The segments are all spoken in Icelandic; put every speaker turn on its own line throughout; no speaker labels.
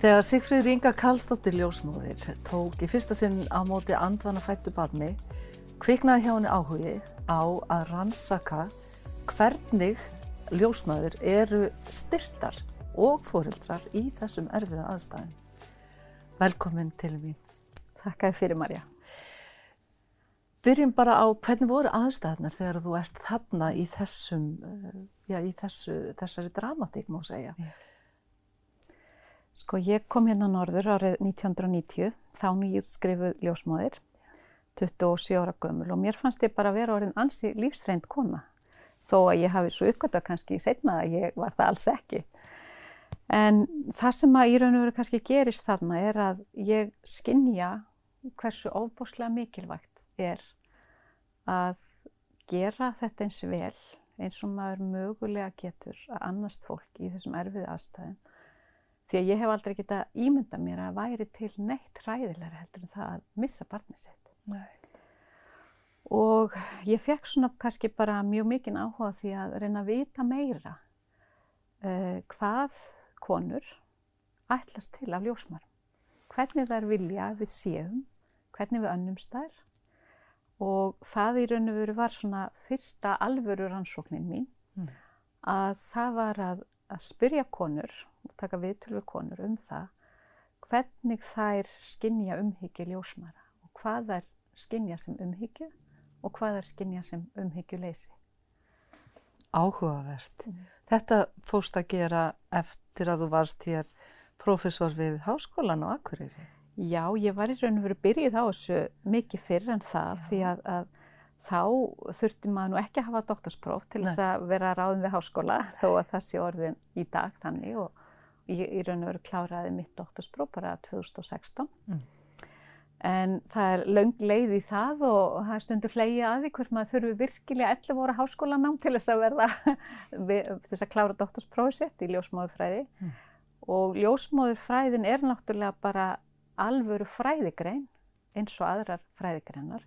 Þegar Sigfríður Inga Karlsdóttir ljósmóðir tók í fyrsta sinn á móti andvana fættu barni, kviknaði hjá henni áhugi á að rannsaka hvernig ljósmóðir eru styrtar og fórildrar í þessum erfiða aðstæðin. Velkomin til mér.
Þakka fyrir Marja.
Byrjum bara á hvernig voru aðstæðnar þegar þú ert þarna í þessum, já í þessu, þessari dramatík má segja. Já.
Sko ég kom hérna norður árið 1990, þá nýjutskrifuð ljósmáðir, 27 ára gömul og mér fannst ég bara vera orðin ansi lífsreind kona. Þó að ég hafi svo uppgötta kannski í setna að ég var það alls ekki. En það sem að í raun og veru kannski gerist þarna er að ég skinnja hversu ofbúslega mikilvægt er að gera þetta eins vel eins og maður mögulega getur að annast fólk í þessum erfiði aðstæðum Því að ég hef aldrei getað ímynda mér að væri til neitt hræðilega heldur en það að missa barnið sitt. Nei. Og ég fekk svona kannski bara mjög mikinn áhuga því að reyna að vita meira uh, hvað konur ætlast til af ljósmarum. Hvernig þær vilja við séum, hvernig við önnumst þær og það í raun og veru var svona fyrsta alvöru rannsóknin mín mm. að það var að, að spyrja konur og taka viðtölu við konur um það hvernig þær skinja umhyggju ljósmara og hvað þær skinja sem umhyggju og hvað þær skinja sem umhyggju leysi.
Áhugavert. Mm. Þetta fóst að gera eftir að þú varst hér profesor við háskólan og Akureyri.
Já, ég var í raun og veru byrjið á þessu mikið fyrr en það Já. því að, að þá þurfti maður nú ekki að hafa doktorspróf til þess að vera ráðum við háskóla þó að það sé orðin í dag þannig og ég í raun og veru kláraði mitt doktorspróf bara 2016 mm. en það er löng leið í það og það er stundur hleyið að því hvort maður þurfi virkilega 11 óra háskólanám til þess að verða til þess að klára doktorsprófið sitt í ljósmóðurfræði mm. og ljósmóðurfræðin er náttúrulega bara alvöru fræðigrein eins og aðrar fræðigreinar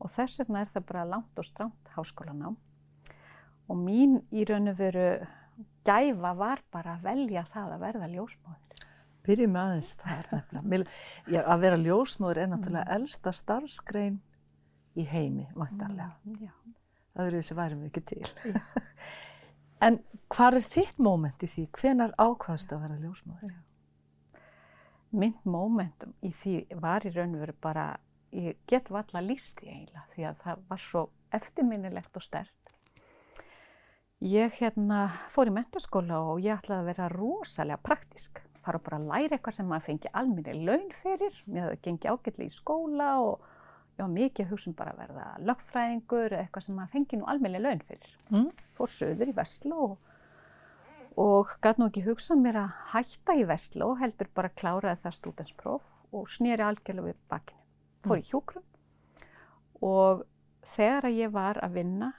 og þess vegna er það bara langt og stramt háskólanám og mín í raun og veru gæfa var bara að velja það að verða ljósmóður.
Byrjum aðeins þar nefnilega. Já, að vera ljósmóður er náttúrulega mm. elsta starfskrein í heimi, vantarlega. Mm, það eru þessi værum við ekki til. en hvað er þitt móment í því? Hvenar ákvaðst að vera ljósmóður?
Mynd móment í því var í raun og veru bara, ég get valla líst í eiginlega því að það var svo eftirminnilegt og stert Ég hérna fór í mentaskóla og ég ætlaði að vera rosalega praktisk. Fara bara að læra eitthvað sem maður fengi alminni laun fyrir. Mér hafði gengið ágætlega í skóla og ég var mikið hugsun bara að verða lögfræðingur eða eitthvað sem maður fengi nú alminni laun fyrir. Mm. Fór söður í Vestló og, og gæti nú ekki hugsað mér að hætta í Vestló heldur bara kláraði það stúdenspróf og snýri algjörlega við bakinu. Fór í mm. hjókrum og þegar að ég var að vinna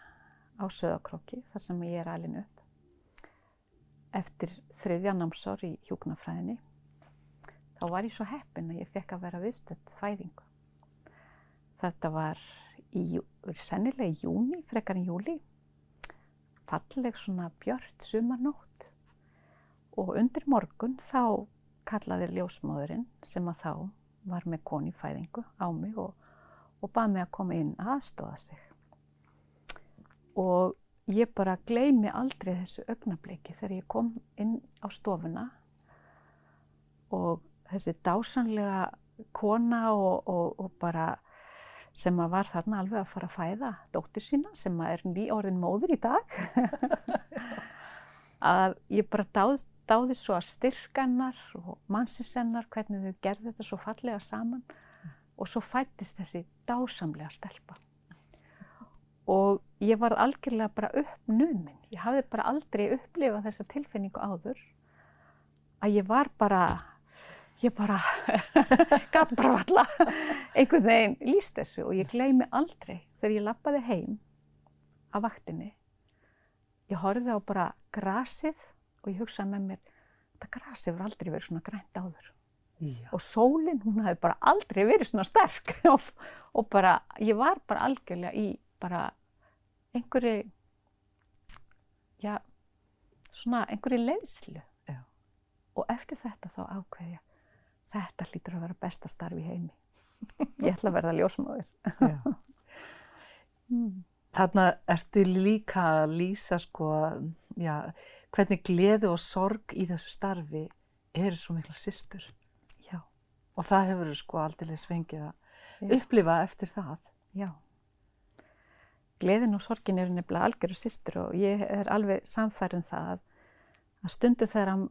á Söðakróki þar sem ég er alin upp eftir þriðja námsár í hjúknarfræðinni þá var ég svo heppin að ég fekk að vera viðstödd fæðingu. Þetta var í, sennilega í júni, frekar en júli, falleg svona björnt sumarnótt og undir morgun þá kallaði ljósmóðurinn sem að þá var með koni fæðingu á mig og, og baði mig að koma inn aðstóða sig og ég bara gleymi aldrei þessu augnabliki þegar ég kom inn á stofuna. Og þessi dásanlega kona og, og, og bara sem að var þarna alveg að fara að fæða dóttir sína sem að er nýjórðin móður í dag. Að ég bara dáð, dáði svo að styrkannar og mannsinsennar hvernig þau gerði þetta svo fallega saman. Og svo fættist þessi dásamlega stelpa og ég var algjörlega bara uppnumin. Ég hafði bara aldrei upplifað þessa tilfinningu áður að ég var bara, ég bara, gaf bara valla einhvern veginn líst þessu og ég gleymi aldrei þegar ég lappaði heim af vaktinni. Ég horfið á bara grasið og ég hugsaði með mér, þetta grasið verður aldrei verið svona grænt áður. Já. Og sólinn, hún hafi bara aldrei verið svona sterk og, og bara, ég var bara algjörlega í bara einhverju, já, svona einhverju leiðslu. Já. Og eftir þetta þá ákveði ég, þetta hlýtur að vera besta starf í heimi. Ég ætla að verða ljósmáður.
mm. Þarna ertu líka að lýsa sko, já, hvernig gleði og sorg í þessu starfi eru svo mikla sýstur.
Já.
Og það hefur sko aldrei svengið að upplifa eftir það.
Já. Gleðin og sorgin eru nefnilega algjörðu sýstur og ég er alveg samfærið um það að stundu þegar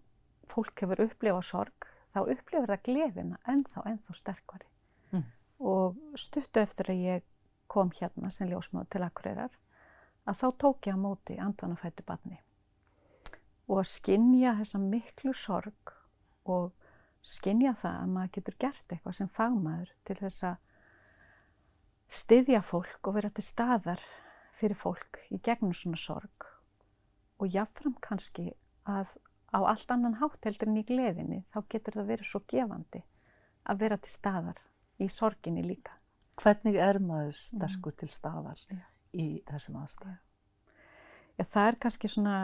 fólk hefur upplifað sorg, þá upplifir það gleðina ennþá, ennþá sterkvari. Mm. Og stuttu eftir að ég kom hérna sem ljósmáð til Akureyrar að þá tók ég á móti andvanafættu barni og að skinja þessa miklu sorg og skinja það að maður getur gert eitthvað sem fagmaður til þess að styðja fólk og vera til staðar fyrir fólk í gegnum svona sorg og jáfnfram kannski að á allt annan hátt heldur en í gleðinni þá getur það verið svo gefandi að vera til staðar í sorginni líka.
Hvernig er maður sterkur mm. til staðar ja. í þessum aðstæðu?
Já, það er kannski svona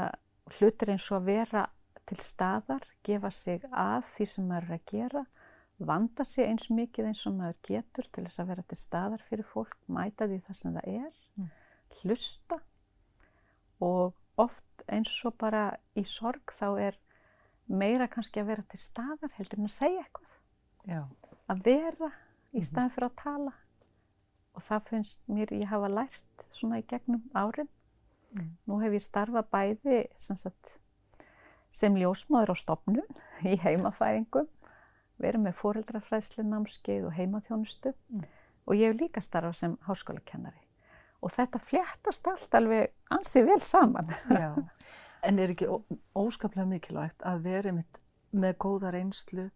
hlutir eins og að vera til staðar, gefa sig að því sem maður er að gera, vanda sig eins mikið eins og maður getur til þess að vera til staðar fyrir fólk, mæta því það sem það er. Hlusta og oft eins og bara í sorg þá er meira kannski að vera til staðar heldur en að segja eitthvað. Já. Að vera í mhm. staðan fyrir að tala og það finnst mér ég hafa lært svona í gegnum árin. Mm. Nú hef ég starfað bæði sagt, sem ljósmáður á stopnun í heimafæðingum, verið með fóreldrafræslu námskeið og heimaþjónustu mm. og ég hef líka starfað sem háskólakennari. Og þetta fléttast allt alveg ansið vel saman.
Já, en er ekki óskaplega mikilvægt að verið með góða reynslu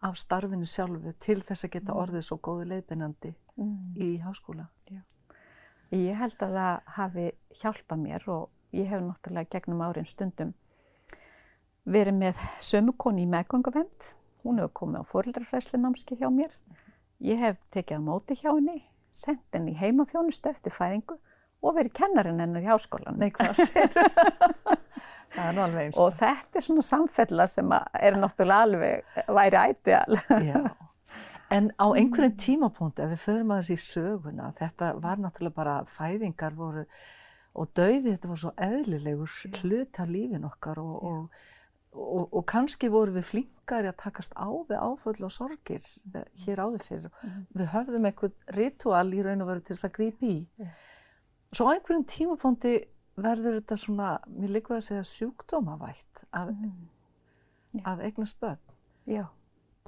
af starfinu sjálfu til þess að geta mm. orðið svo góðu leiðbeinandi mm. í háskóla. Já.
Ég held að það hafi hjálpað mér og ég hef náttúrulega gegnum árin stundum verið með sömu koni í meðgöngavend. Hún hefur komið á fóreldrafræsli námski hjá mér. Ég hef tekið á móti hjá henni, sendt henni í heimaþjónustu eftir fæðingu og verið kennarinn hennar í háskólan.
Nei, hvað sér?
Og þetta er svona samfella sem er náttúrulega alveg væri ættial. Já.
En á einhverjum tímapunkt, ef við förum að þessi söguna, þetta var náttúrulega bara fæðingar voru og dauði, þetta var svo eðlilegur hlut af lífin okkar og, og, og, og kannski voru við flinkari að takast á við áföll og sorgir hér áður fyrir. Mm. Við höfðum einhvern ritual í raun og veru til þess að grípi í. Yeah. Svo á einhverjum tímapunkti verður þetta svona, mér líka að segja sjúkdómavægt að, mm. að eignast börn. Já.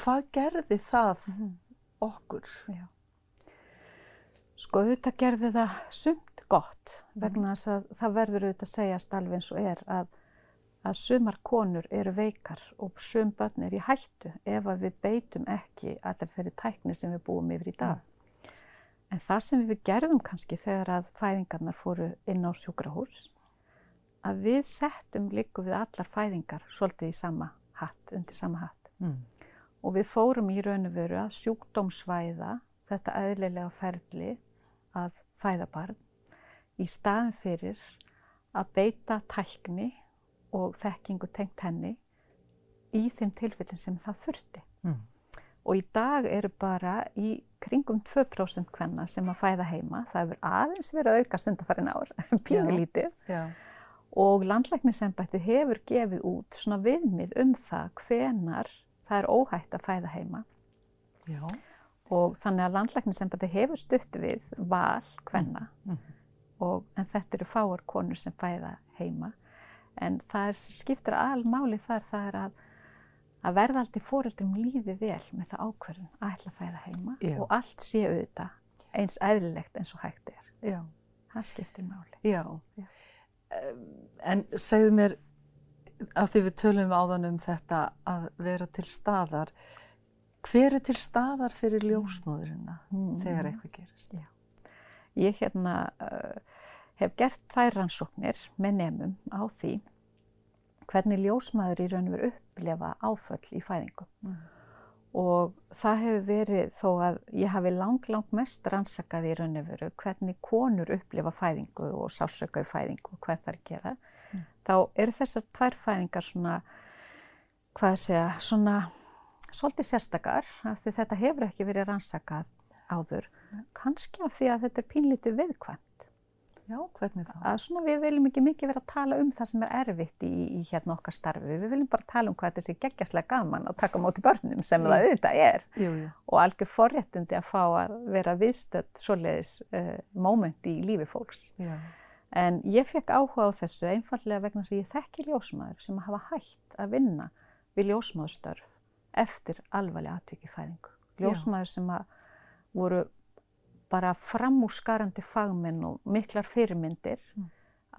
Hvað gerði það mm. okkur? Já.
Sko auðvitað gerði það sumt gott vegna þess að það verður auðvitað að segjast alveg eins og er að, að sumar konur eru veikar og sum börn er í hættu ef við beitum ekki allir þeirri tækni sem við búum yfir í dag. Mm. En það sem við gerðum kannski þegar að fæðingarnar fóru inn á sjúkrahús, að við settum líku við allar fæðingar svolítið í sama hatt, undir sama hatt. Mm. Og við fórum í raun og veru að sjúkdómsvæða þetta eðlilega ferli að fæða barn í staðin fyrir að beita tækni og þekkingu tengt henni í þeim tilfellin sem það þurfti. Mm. Og í dag eru bara í kringum 2% hvenna sem að fæða heima. Það hefur aðeins verið að auka stundafarin ár, pínulítið. Og landlæknisembættið hefur gefið út svona viðmið um það hvenar það er óhætt að fæða heima. Já. Og þannig að landlæknisembættið hefur stutt við val hvenna. Mm. Mm. En þetta eru fáar konur sem fæða heima. En það er, skiptir almáli þar það er að að verðaldi fóreldrum líði vel með það ákverðin að ætla að fæða heima Já. og allt sé auðvitað eins eðlilegt eins og hægt er. Já. Það skiptir máli.
Já. Já. En segðu mér, af því við tölum áðan um þetta að vera til staðar, hver er til staðar fyrir ljósmóðurina mm. þegar eitthvað gerist? Já.
Ég hérna uh, hef gert tvær rannsóknir með nefnum á því hvernig ljósmaður í raun og veru upplefa áföll í fæðingu. Mm. Og það hefur verið þó að ég hafi lang, lang mest rannsakað í raun og veru hvernig konur upplefa fæðingu og sásöka í fæðingu og hvað það er að gera. Mm. Þá eru þessar tvær fæðingar svona, hvað að segja, svona svolítið sérstakar af því þetta hefur ekki verið rannsakað áður, kannski af því að þetta er pínlítið viðkvæmt.
Já, hvernig það?
Að svona við viljum ekki mikið vera að tala um það sem er erfitt í, í hérna okkar starfi. Við viljum bara tala um hvað þetta sé geggjaslega gaman að taka móti börnum sem það auðvitað er.
Jú, jú.
Og algjör forréttindi að fá að vera viðstödd svoleiðis uh, móment í lífi fólks.
Já.
En ég fekk áhuga á þessu einfallega vegna að ég þekki ljósmaður sem hafa hægt að vinna við ljósmaðurstörf eftir alvarlega atviki fæðingu. Ljósmaður sem voru bara framúskarandi fagmenn og miklar fyrirmyndir mm.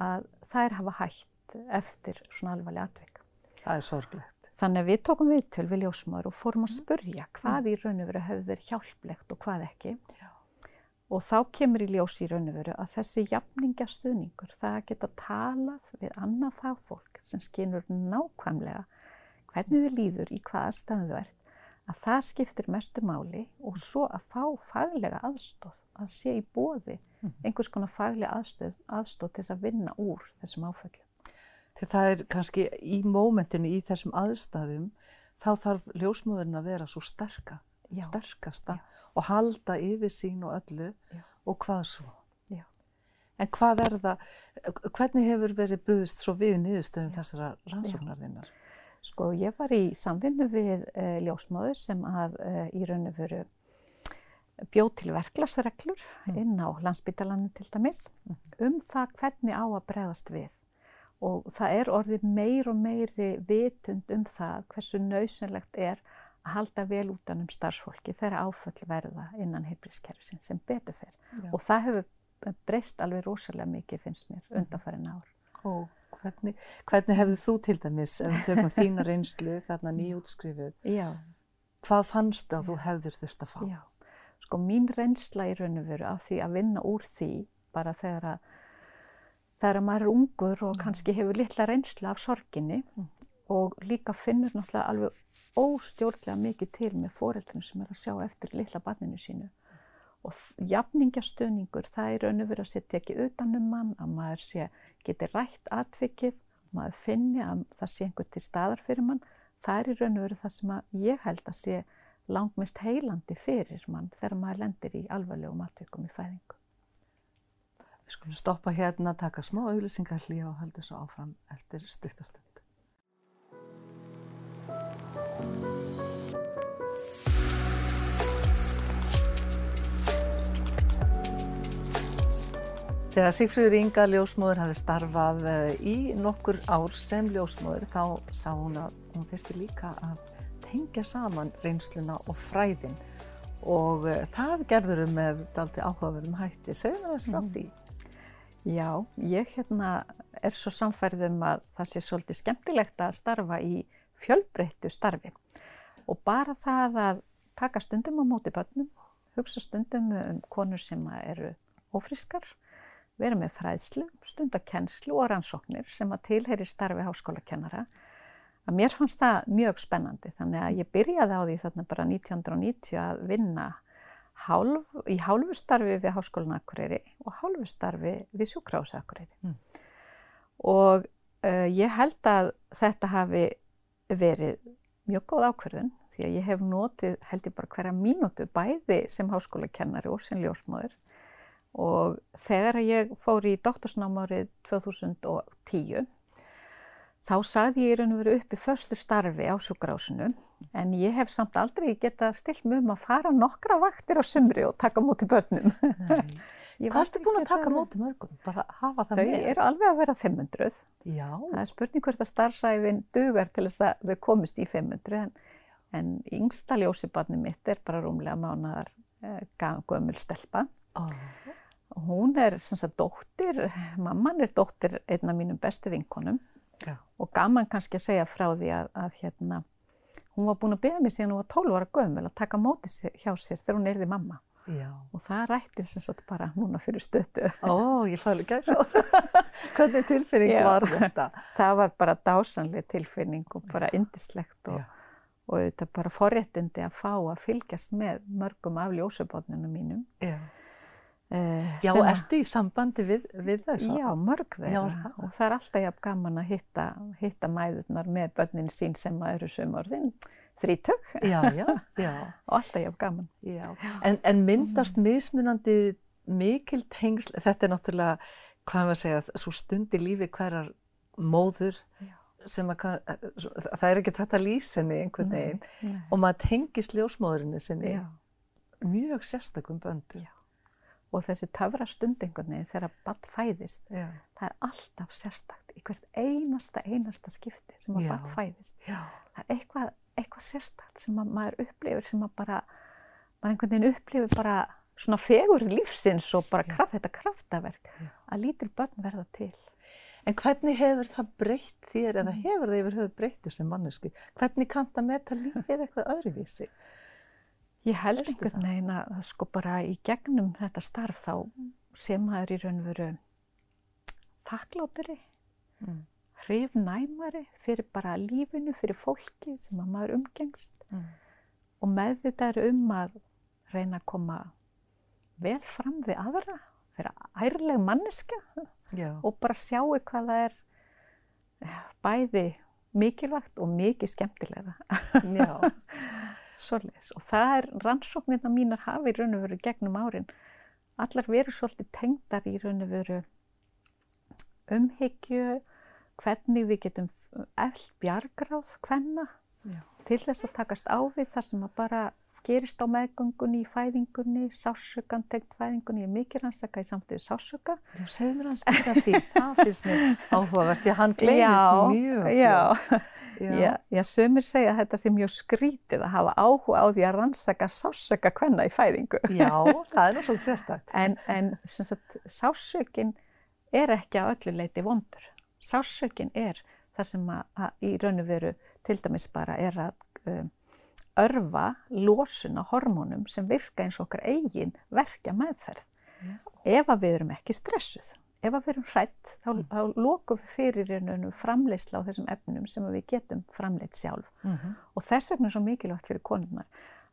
að þær hafa hægt eftir svona alvarlega atvik.
Það er sorglegt.
Þannig að við tókum við til við ljósmaður og fórum að spurja hvað í raun og veru hefur verið hjálplegt og hvað ekki.
Já.
Og þá kemur í ljós í raun og veru að þessi jafningastuðningur, það geta talað við annað fagfólk sem skynur nákvæmlega hvernig þið líður í hvaða staðu þú ert að það skiptir mestu máli og svo að fá faglega aðstóð, að sé í bóði mhm. einhvers konar faglega aðstóð, aðstóð til þess að vinna úr þessum áföllum.
Þegar það er kannski í mómentinu í þessum aðstæðum, þá þarf ljósmóðurinn að vera svo sterka, Já. sterkasta Já. og halda yfir sín og öllu Já. og hvað svo. En hvað er það, hvernig hefur verið brúðist svo við niðurstöðum þessara rannsóknarðinnar?
Sko ég var í samvinnu við uh, ljósmáður sem að uh, í raun og veru bjóð til verklasreglur mm. inn á landsbytalannu til dæmis mm. um það hvernig á að bregðast við. Og það er orðið meir og meiri vitund um það hversu nöysenlegt er að halda vel útan um starfsfólki þegar áföll verða innan heilbrískerfisinn sem betur fer. Já. Og það hefur breyst alveg rosalega mikið finnst mér mm. undanfærin ár.
Og Hvernig, hvernig hefðu þú til dæmis, ef við tökum þína reynslu þarna nýjútskrifuð, hvað fannstu að þú hefðir þurft að fá?
Já, sko mín reynsla í raun og veru af því að vinna úr því bara þegar að, þegar að maður er ungur og mm. kannski hefur litla reynsla af sorginni mm. og líka finnur náttúrulega alveg óstjórnlega mikið til með foreldrinu sem er að sjá eftir litla barninu sínu og jafningastöningur það er veru að setja ekki utanum mann að maður sé geti rætt atvikið, maður finni að það sé einhver til staðar fyrir mann, það er veru það sem ég held að sé langmest heilandi fyrir mann þegar maður lendir í alvarlegum atvikum í fæðingu.
Við skulum stoppa hérna, taka smá auglýsingar hlýja og halda svo áfram eftir stuttastönd. Þegar Sigfríður Inga ljósmóður hafi starfað eh, í nokkur ár sem ljósmóður þá sá hún að hún þurfti líka að tengja saman reynsluna og fræðin og eh, það gerður um með daldi áhugaverðum hætti. Segðu það þess frá því?
Já, ég hérna er svo samfærið um að það sé svolítið skemmtilegt að starfa í fjölbreyttu starfi og bara það að taka stundum á móti börnum, hugsa stundum um konur sem eru ofriskar vera með fræðslu, stundakennslu og rannsóknir sem að tilheyri starfi háskólakennara. Að mér fannst það mjög spennandi þannig að ég byrjaði á því þarna bara 1990 að vinna hálf, í hálfu starfi við Háskólan Akureyri og hálfu starfi við Sjúkrása Akureyri. Mm. Og uh, ég held að þetta hafi verið mjög góð ákverðun því að ég hef notið held ég bara hverja mínútu bæði sem háskólakennari og sem ljósmóður og þegar ég fór í doktorsnámárið 2010 þá saði ég í raun og veru upp í förstu starfi á sjúkrásinu en ég hef samt aldrei getað stilt mjög um að fara nokkra vaktir á sumri og taka móti börnum.
Hvað ertu búin að taka móti mörgum? Bara hafa það
þau
með?
Þau eru alveg að vera 500.
Já.
Það er spurning hvert að starfsæfin dugar til þess að þau komist í 500 en, en yngsta ljósibarni mitt er bara rúmlega mánadar eh, gömul stelpa. Oh. Hún er sagt, dóttir, mamman er dóttir einn af mínum bestu vinkonum Já. og gaman kannski að segja frá því að, að hérna, hún var búin að beða mig síðan hún var 12 ára gömul að taka móti hjá sér þegar hún erði mamma. Já. Og það rættir sem sagt bara núna fyrir stötu.
Ó, ég fælu ekki að sjá. Hvernig tilfinning Já. var þetta?
Það var bara dásanlega tilfinning og bara indislegt og, og þetta bara forréttindi að fá að fylgjast með mörgum af ljósabotninu mínum.
Já. Uh, já, ertu í sambandi við, við þessu?
Já, mörg þeirra og það er alltaf jafn gaman að hitta, hitta mæðurnar með börnin sín sem eru sömurðin þrítug
Já, já, já.
og alltaf hef gaman.
já. En, en myndast mismunandi mikil tengsl, þetta er náttúrulega, hvað maður að segja, svo stund í lífi hverjar móður sem að, það er ekki þetta lýsenni einhvern veginn og maður tengist ljósmóðurinni sinni mjög sérstakum böndum.
Og þessi töfra stund einhvern veginn þegar barn fæðist,
Já.
það er alltaf sérstakt í hvert einasta, einasta skipti sem að
Já.
barn fæðist.
Já.
Það er eitthvað, eitthvað sérstakt sem að maður upplifir sem að bara, maður einhvern veginn upplifir bara svona fegur lífsins og bara kraft, þetta kraftaverk
Já.
að lítil börn verða til.
En hvernig hefur það breytt þér eða hefur það yfir höfuð breytt þér sem mannesku? Hvernig kannt að meta lífið eitthvað öðruvísi?
Ég held
Veistu
einhvern veginn að sko bara í gegnum þetta starf þá sem maður í raun veru þakklátari,
Mm.
hrifnæmari fyrir bara lífinu, fyrir fólki sem að maður umgengst
Mm.
og meðvitaður um að reyna að koma vel fram við aðra, vera ærleg manneska
Já.
og bara sjáu hvað það er eh, bæði mikilvægt og mikið skemmtilega.
Já.
Svoleiðis. Og það er rannsóknirna mínar hafi í raun og veru gegnum árin. Allar verið svolítið tengdar í raun og veru umhyggju, hvernig við getum ell bjargráð hvenna
Já.
til þess að takast á við þar sem að bara gerist á meðgöngunni, í fæðingunni, sásökan tengt fæðingunni, ég er mikið rannsaka í samtíðu sásöka.
Þú segðu mér hans af því, það finnst mér áhugavert, því að hann gleymist mjög.
Já,
fljótt.
Já, já, sömur segja að þetta sé mjög skrítið að hafa áhuga á því að rannsaka sásöka hvenna í fæðingu.
Já, það er svolítið sérstakt.
En, en sem sagt, sásökin er ekki að öllu leiti vondur. Sásökin er það sem að, að í raun og veru til dæmis bara er að um, örfa losun á hormónum sem virka eins og okkar eigin verkja meðferð.
Já.
Ef að við erum ekki stressuð, ef að við erum hrætt, þá, þá lokum við fyrir veru framleiðsla á þessum efnum sem við getum framleitt sjálf.
Mm -hmm.
Og þess vegna er svo mikilvægt fyrir konurnar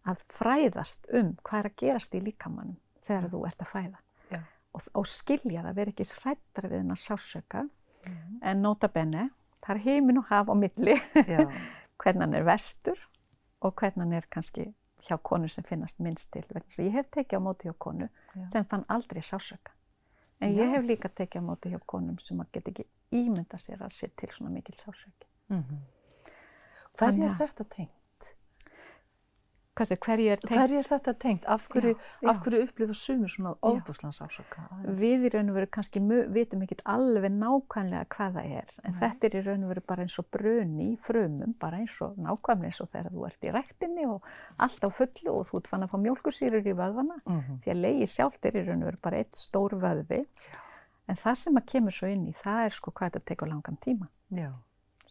að fræðast um hvað er að gerast í líkamannum þegar þú ert að fæða
Já.
og, og skilja það, vera ekki hrættar við hennar sásöka en nota bene, það er heimin og haf á milli hann er vestur og hvernig hann er kannski hjá konu sem finnast minnst til ég hef tekið á móti hjá konu
Já.
sem fann aldrei sásöka en
Já.
ég hef líka tekið á móti hjá konum sem að get ekki ímynda sér að sé til svona mikil sásöki
mm Hverju
Þannig
er þetta tengt?
Hvað sé, hverju er?
Hverju er þetta tengt? Af hverju,
Já,
af
já.
hverju upplifa sumir svona óbúslan sásöka?
Við í raun og veru kannski vitum ekki alveg nákvæmlega hvað það er, en
Nei.
þetta er í raun og veru bara eins og bruni í frumum, bara eins og nákvæmlega eins og þegar þú ert í rektinni og allt á fullu og þú ert fann að fá mjólkusýrur í vöðvana,
Mm -hmm.
því að leiði sjálft er í raun og veru bara eitt stór vöðvi, en það sem að kemur svo inn í, það er sko hvað þetta tekur langan tíma.
Já,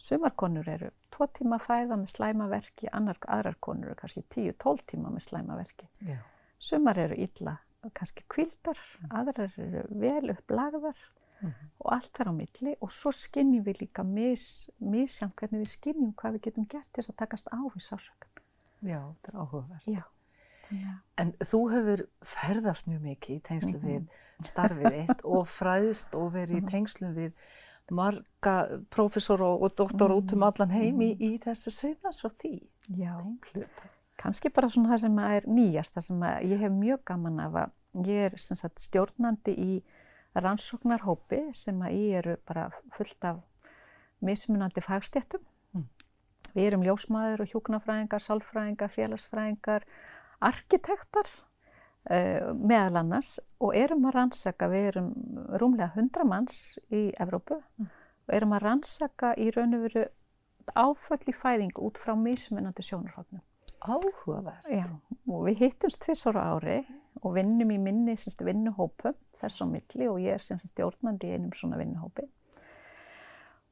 Sumar konur eru tvo tíma fæða með slæmaverki, annar, aðrar konur eru kannski 10-12 tíma með slæmaverki.
já,
Sumar eru illa, kannski kvildar, aðrar eru vel upplagðar
Mhm.
og allt þar á milli og svo skinnjum við líka mis, misjant hvernig við skinnjum hvað við getum gert til þess að takast á við sásökan.
já, þetta er áhugavert.
Já. Að,
En þú hefur ferðast mjög mikið í tengslu
Mhm.
við starfið þitt og fræðst og verið í tengslu við marga prófessor og, og doktor út um allan heim í, í þessu segna svo því.
já. Kannski bara svona það sem er nýjast, það sem ég hef mjög gaman af að ég er sagt stjórnandi í rannsóknarhópi sem að í eru bara fullt af mismunandi fagstjættum.
Mm.
Við erum ljósmaður og hjúknafræðingar, sálfræðingar, félagsfræðingar, arkitektar uh, meðal annars og erum að rannsaka, við erum rúmlega 100 manns í Evrópu
Mm.
og erum að rannsaka í raun og veru áföll í fæðingu út frá mismunandi sjónarhóknum.
Áhugavert.
Já, og við hittumst tvisar á ári og vinnum í minni semst, vinnuhópum þess á milli og ég er semst, stjórnandi í einum svona vinnuhópi.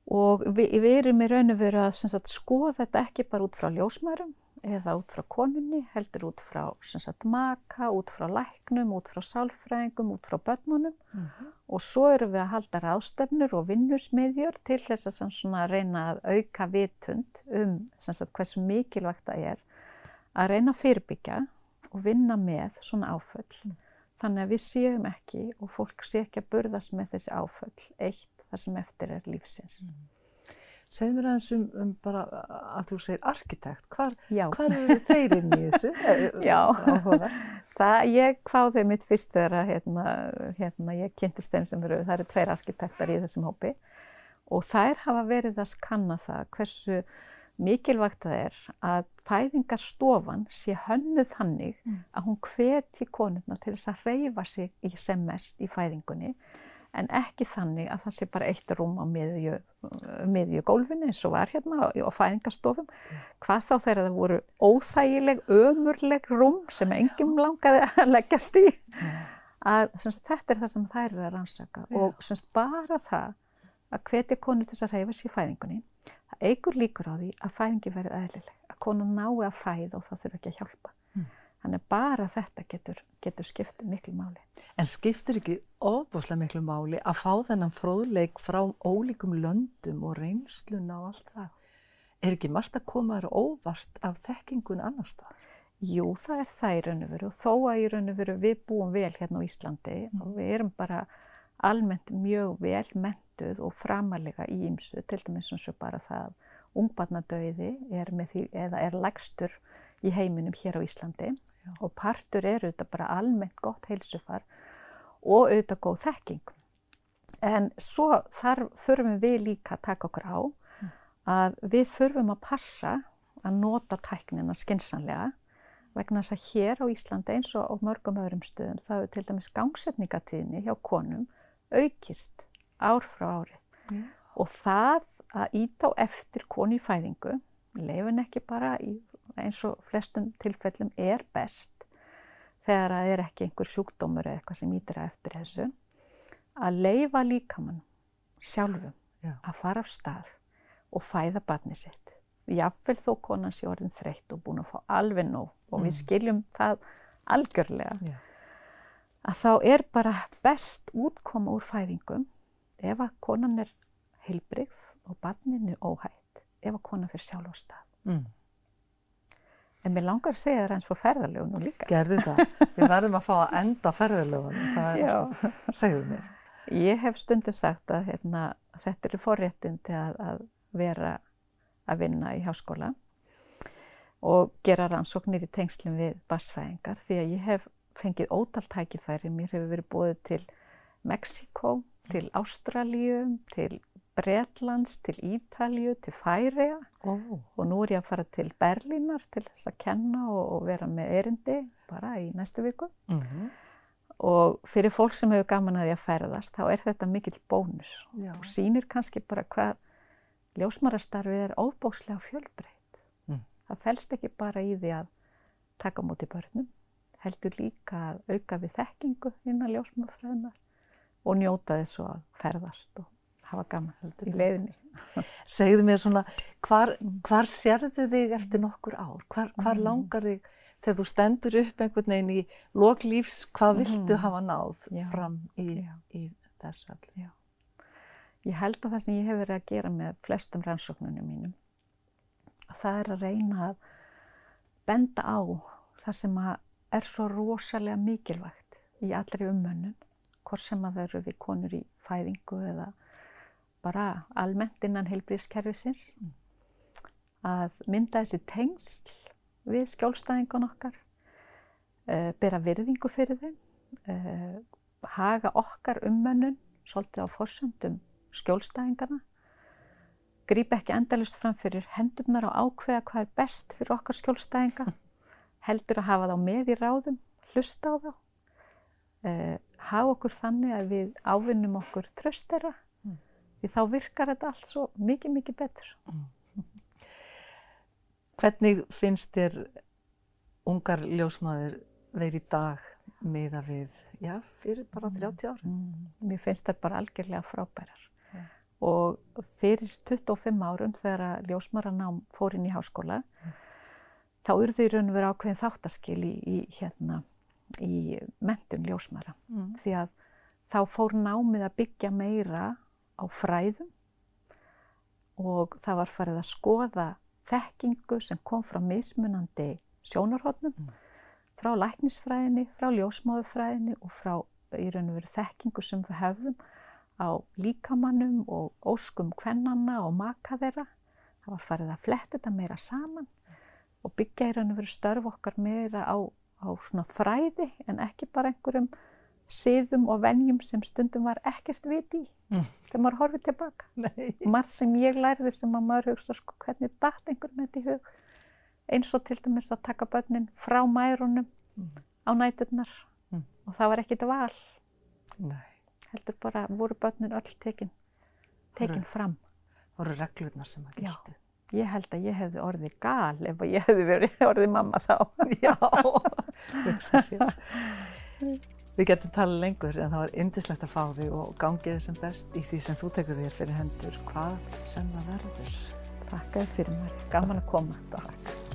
Og við, við erum í raun og veru að semst, skoða þetta ekki bara út frá ljósmærum eða út frá konunni, heldur út frá semst, maka, út frá læknum, út frá sálfræðingum, út frá börnunum
Mhm.
og svo erum við að halda ráðstefnur og vinnusmiðjur til þess að svona reyna að auka vitund um sagt, hversu mikilvægt það er að reyna að fyrirbyggja og vinna með svona áföll. Þannig að við séum ekki og fólk sé ekki að burðast með þessi áföll eitt þar sem eftir er lífsins.
Segð mér aðeins um, um bara að þú segir arkitekt, hvar, hvar eru þeir inn í þessu?
Já, það, ég kváði mitt fyrst þegar hérna, hérna, ég kynntist þeim sem eru, það eru tveir arkitektar í þessum hópi. Og þær hafa verið að skanna það hversu mikilvægt það er að fæðingarstofan sé hönnuð hannig mm. að hún hveti konurna til þess að reyfa sig í sem mest í fæðingunni en ekki þannig að það sé bara eitt rúm á miðju, miðju gólfinu eins og var hérna á fæðingarstofum. Mm. Hvað þá þegar það voru óþægileg, ömurleg rúm sem enginn langaði að leggjast í. Að, sagt, þetta er það sem þær eru að rannsaka yeah. og sagt, bara það að hvetja konu til þess að reyfa sér í fæðingunni, það eigur líkur á því að fæðingi verið eðlileg, að konu nái að fæða og það þurfa ekki að hjálpa. Þannig að bara þetta getur, getur skiptið miklu máli.
En skiptir ekki ofbúslega miklu máli að fá þennan fróðleik frá ólíkum löndum og reynsluna og allt það? Er ekki margt að koma þér óvart af þekkingun annar staðar?
Jú, það er það í raun og veru og þó að í raun og veru við búum vel hérna á Íslandi mm. og við erum bara almennt mjög vel mentuð og framalega í ymsu, til dæmis eins og bara það ungbarnadauði er með því eða er legstur í heiminum hér á Íslandi Já. og partur er auðvitað bara almennt gott heilsufar og auðvitað góð þekking. En svo þar þurfum við líka að taka okkur á mm. að við þurfum að passa að nota tæknina skinsanlega vegna þess að hér á Íslandi eins og á mörgum öðrum stöðum þá er til dæmis gangsetningatíðni hjá konum aukist ár frá ári mm. og það að íta á eftir konu í fæðingu, leifin ekki bara í eins og flestum tilfellum er best þegar það er ekki einhver sjúkdómur eða eitthvað sem ítir að eftir þessu að leifa líkamann sjálfum Já. að fara af stað og fæða barni sitt jáfnvel þó konan sé orðin þreytt og búin að fá alveg nóg og mm. við skiljum það algjörlega Já. að þá er bara best útkoma úr fæðingum ef að konan er heilbrigð og barninu óhætt ef að konan fyrir sjálf á stað mm. En mér langar að segja það eins fór ferðarlegunum líka.
Gerðu það. Við verðum að fá að enda ferðarlegunum. Það er, segðu mér.
Ég hef stundu sagt að hérna, þetta eru forréttindi að, að vera að vinna í háskóla og gera rannsóknir í tengslum við basfæðingar því að ég hef fengið ótal tækifæri. Mér hefur verið búið til Mexiko, til Ástralíu, til Bretlands til Ítalju, til Færiða oh. og nú er ég að fara til Berlínar til þess að kenna og, og vera með erindi bara í næstu viku. Mm -hmm. Og fyrir fólk sem hefur gaman að því að ferðast þá er þetta mikill bónus Já. og sínir kannski bara hvað ljósmarastarfið er óbóslega fjölbreytt. Mm. Það fælst ekki bara í því að taka múti börnum, heldur líka að auka við þekkingu innan ljósmarafræðinar og njóta þess að ferðast og hafa gaman í leiðinni.
Segðu mér svona, hvar, hvar sérðu þig eftir nokkur ár? Hvar, hvar mm. langar þig þegar þú stendur upp einhvern veginn í loklífs, hvað viltu mm. hafa náð Já. fram í, í þessu allir? Já.
Ég held að það sem ég hef verið að gera með flestum rannsóknunum mínum, það er að reyna að benda á það sem er svo rosalega mikilvægt í allri umönnun, hvort sem að það eru við konur í fæðingu eða bara almennt innan heilbríðskerfisins mm. að mynda þessi tengsl við skjólstæðingun okkar, uh, bera virðingu fyrir þeim, uh, haga okkar ummönnun svolítið á fórsöndum skjólstæðingana, grípa ekki endalust fram fyrir hendurnar og ákveða hvað er best fyrir okkar skjólstæðinga, heldur að hafa þá með í ráðum, hlusta á þá, uh, hafa okkur þannig að við ávinnum okkur tröstera því þá virkar þetta allt svo mikið, mikið betur. Mm.
Hvernig finnst þér ungar ljósmaður verið í dag meða við, já, fyrir bara 30 ára? Mm.
Mér finnst það bara algjörlega frábærar. Yeah. Og fyrir 25 árun þegar ljósmaranám fór inn í háskóla, mm. þá urðu í raun og verið ákveðin þáttaskil í, í, hérna, í mentun ljósmara. Mm. Því að þá fór námið að byggja meira á fræðum og það var farið að skoða þekkingu sem kom frá mismunandi sjónarhóttnum, mm. frá læknisfræðinni, frá ljósmáðufræðinni og frá í raun og veru þekkingu sem við hefðum á líkamannum og óskum kvennanna og maka þeirra. Það var farið að fletta þetta meira saman og byggja í raun og veru störf okkar meira á, á svona fræði en ekki bara einhverjum siðum og venjum sem stundum var ekkert viti í
Mm.
þegar maður horfið tilbaka.
Nei.
Margt sem ég lærði sem að maður hugsa sko hvernig datt einhverjum þetta í hug eins og til dæmis að taka börnin frá mærunum
Mm.
á næturnar
Mm.
og það var ekkit val
Nei.
heldur bara voru börnin öll tekin tekin fram.
Voru reglurnar sem að
Já.
gildu.
Ég held að ég hefði orðið gal ef ég hefði verið orðið mamma þá.
Já, hugsa sér. Við getum talað lengur en það var yndislegt að fá þig og gangið sem best í því sem þú tekur þér fyrir hendur hvað sem það verður.
Takk fyrir mér, gaman að koma.
Takk.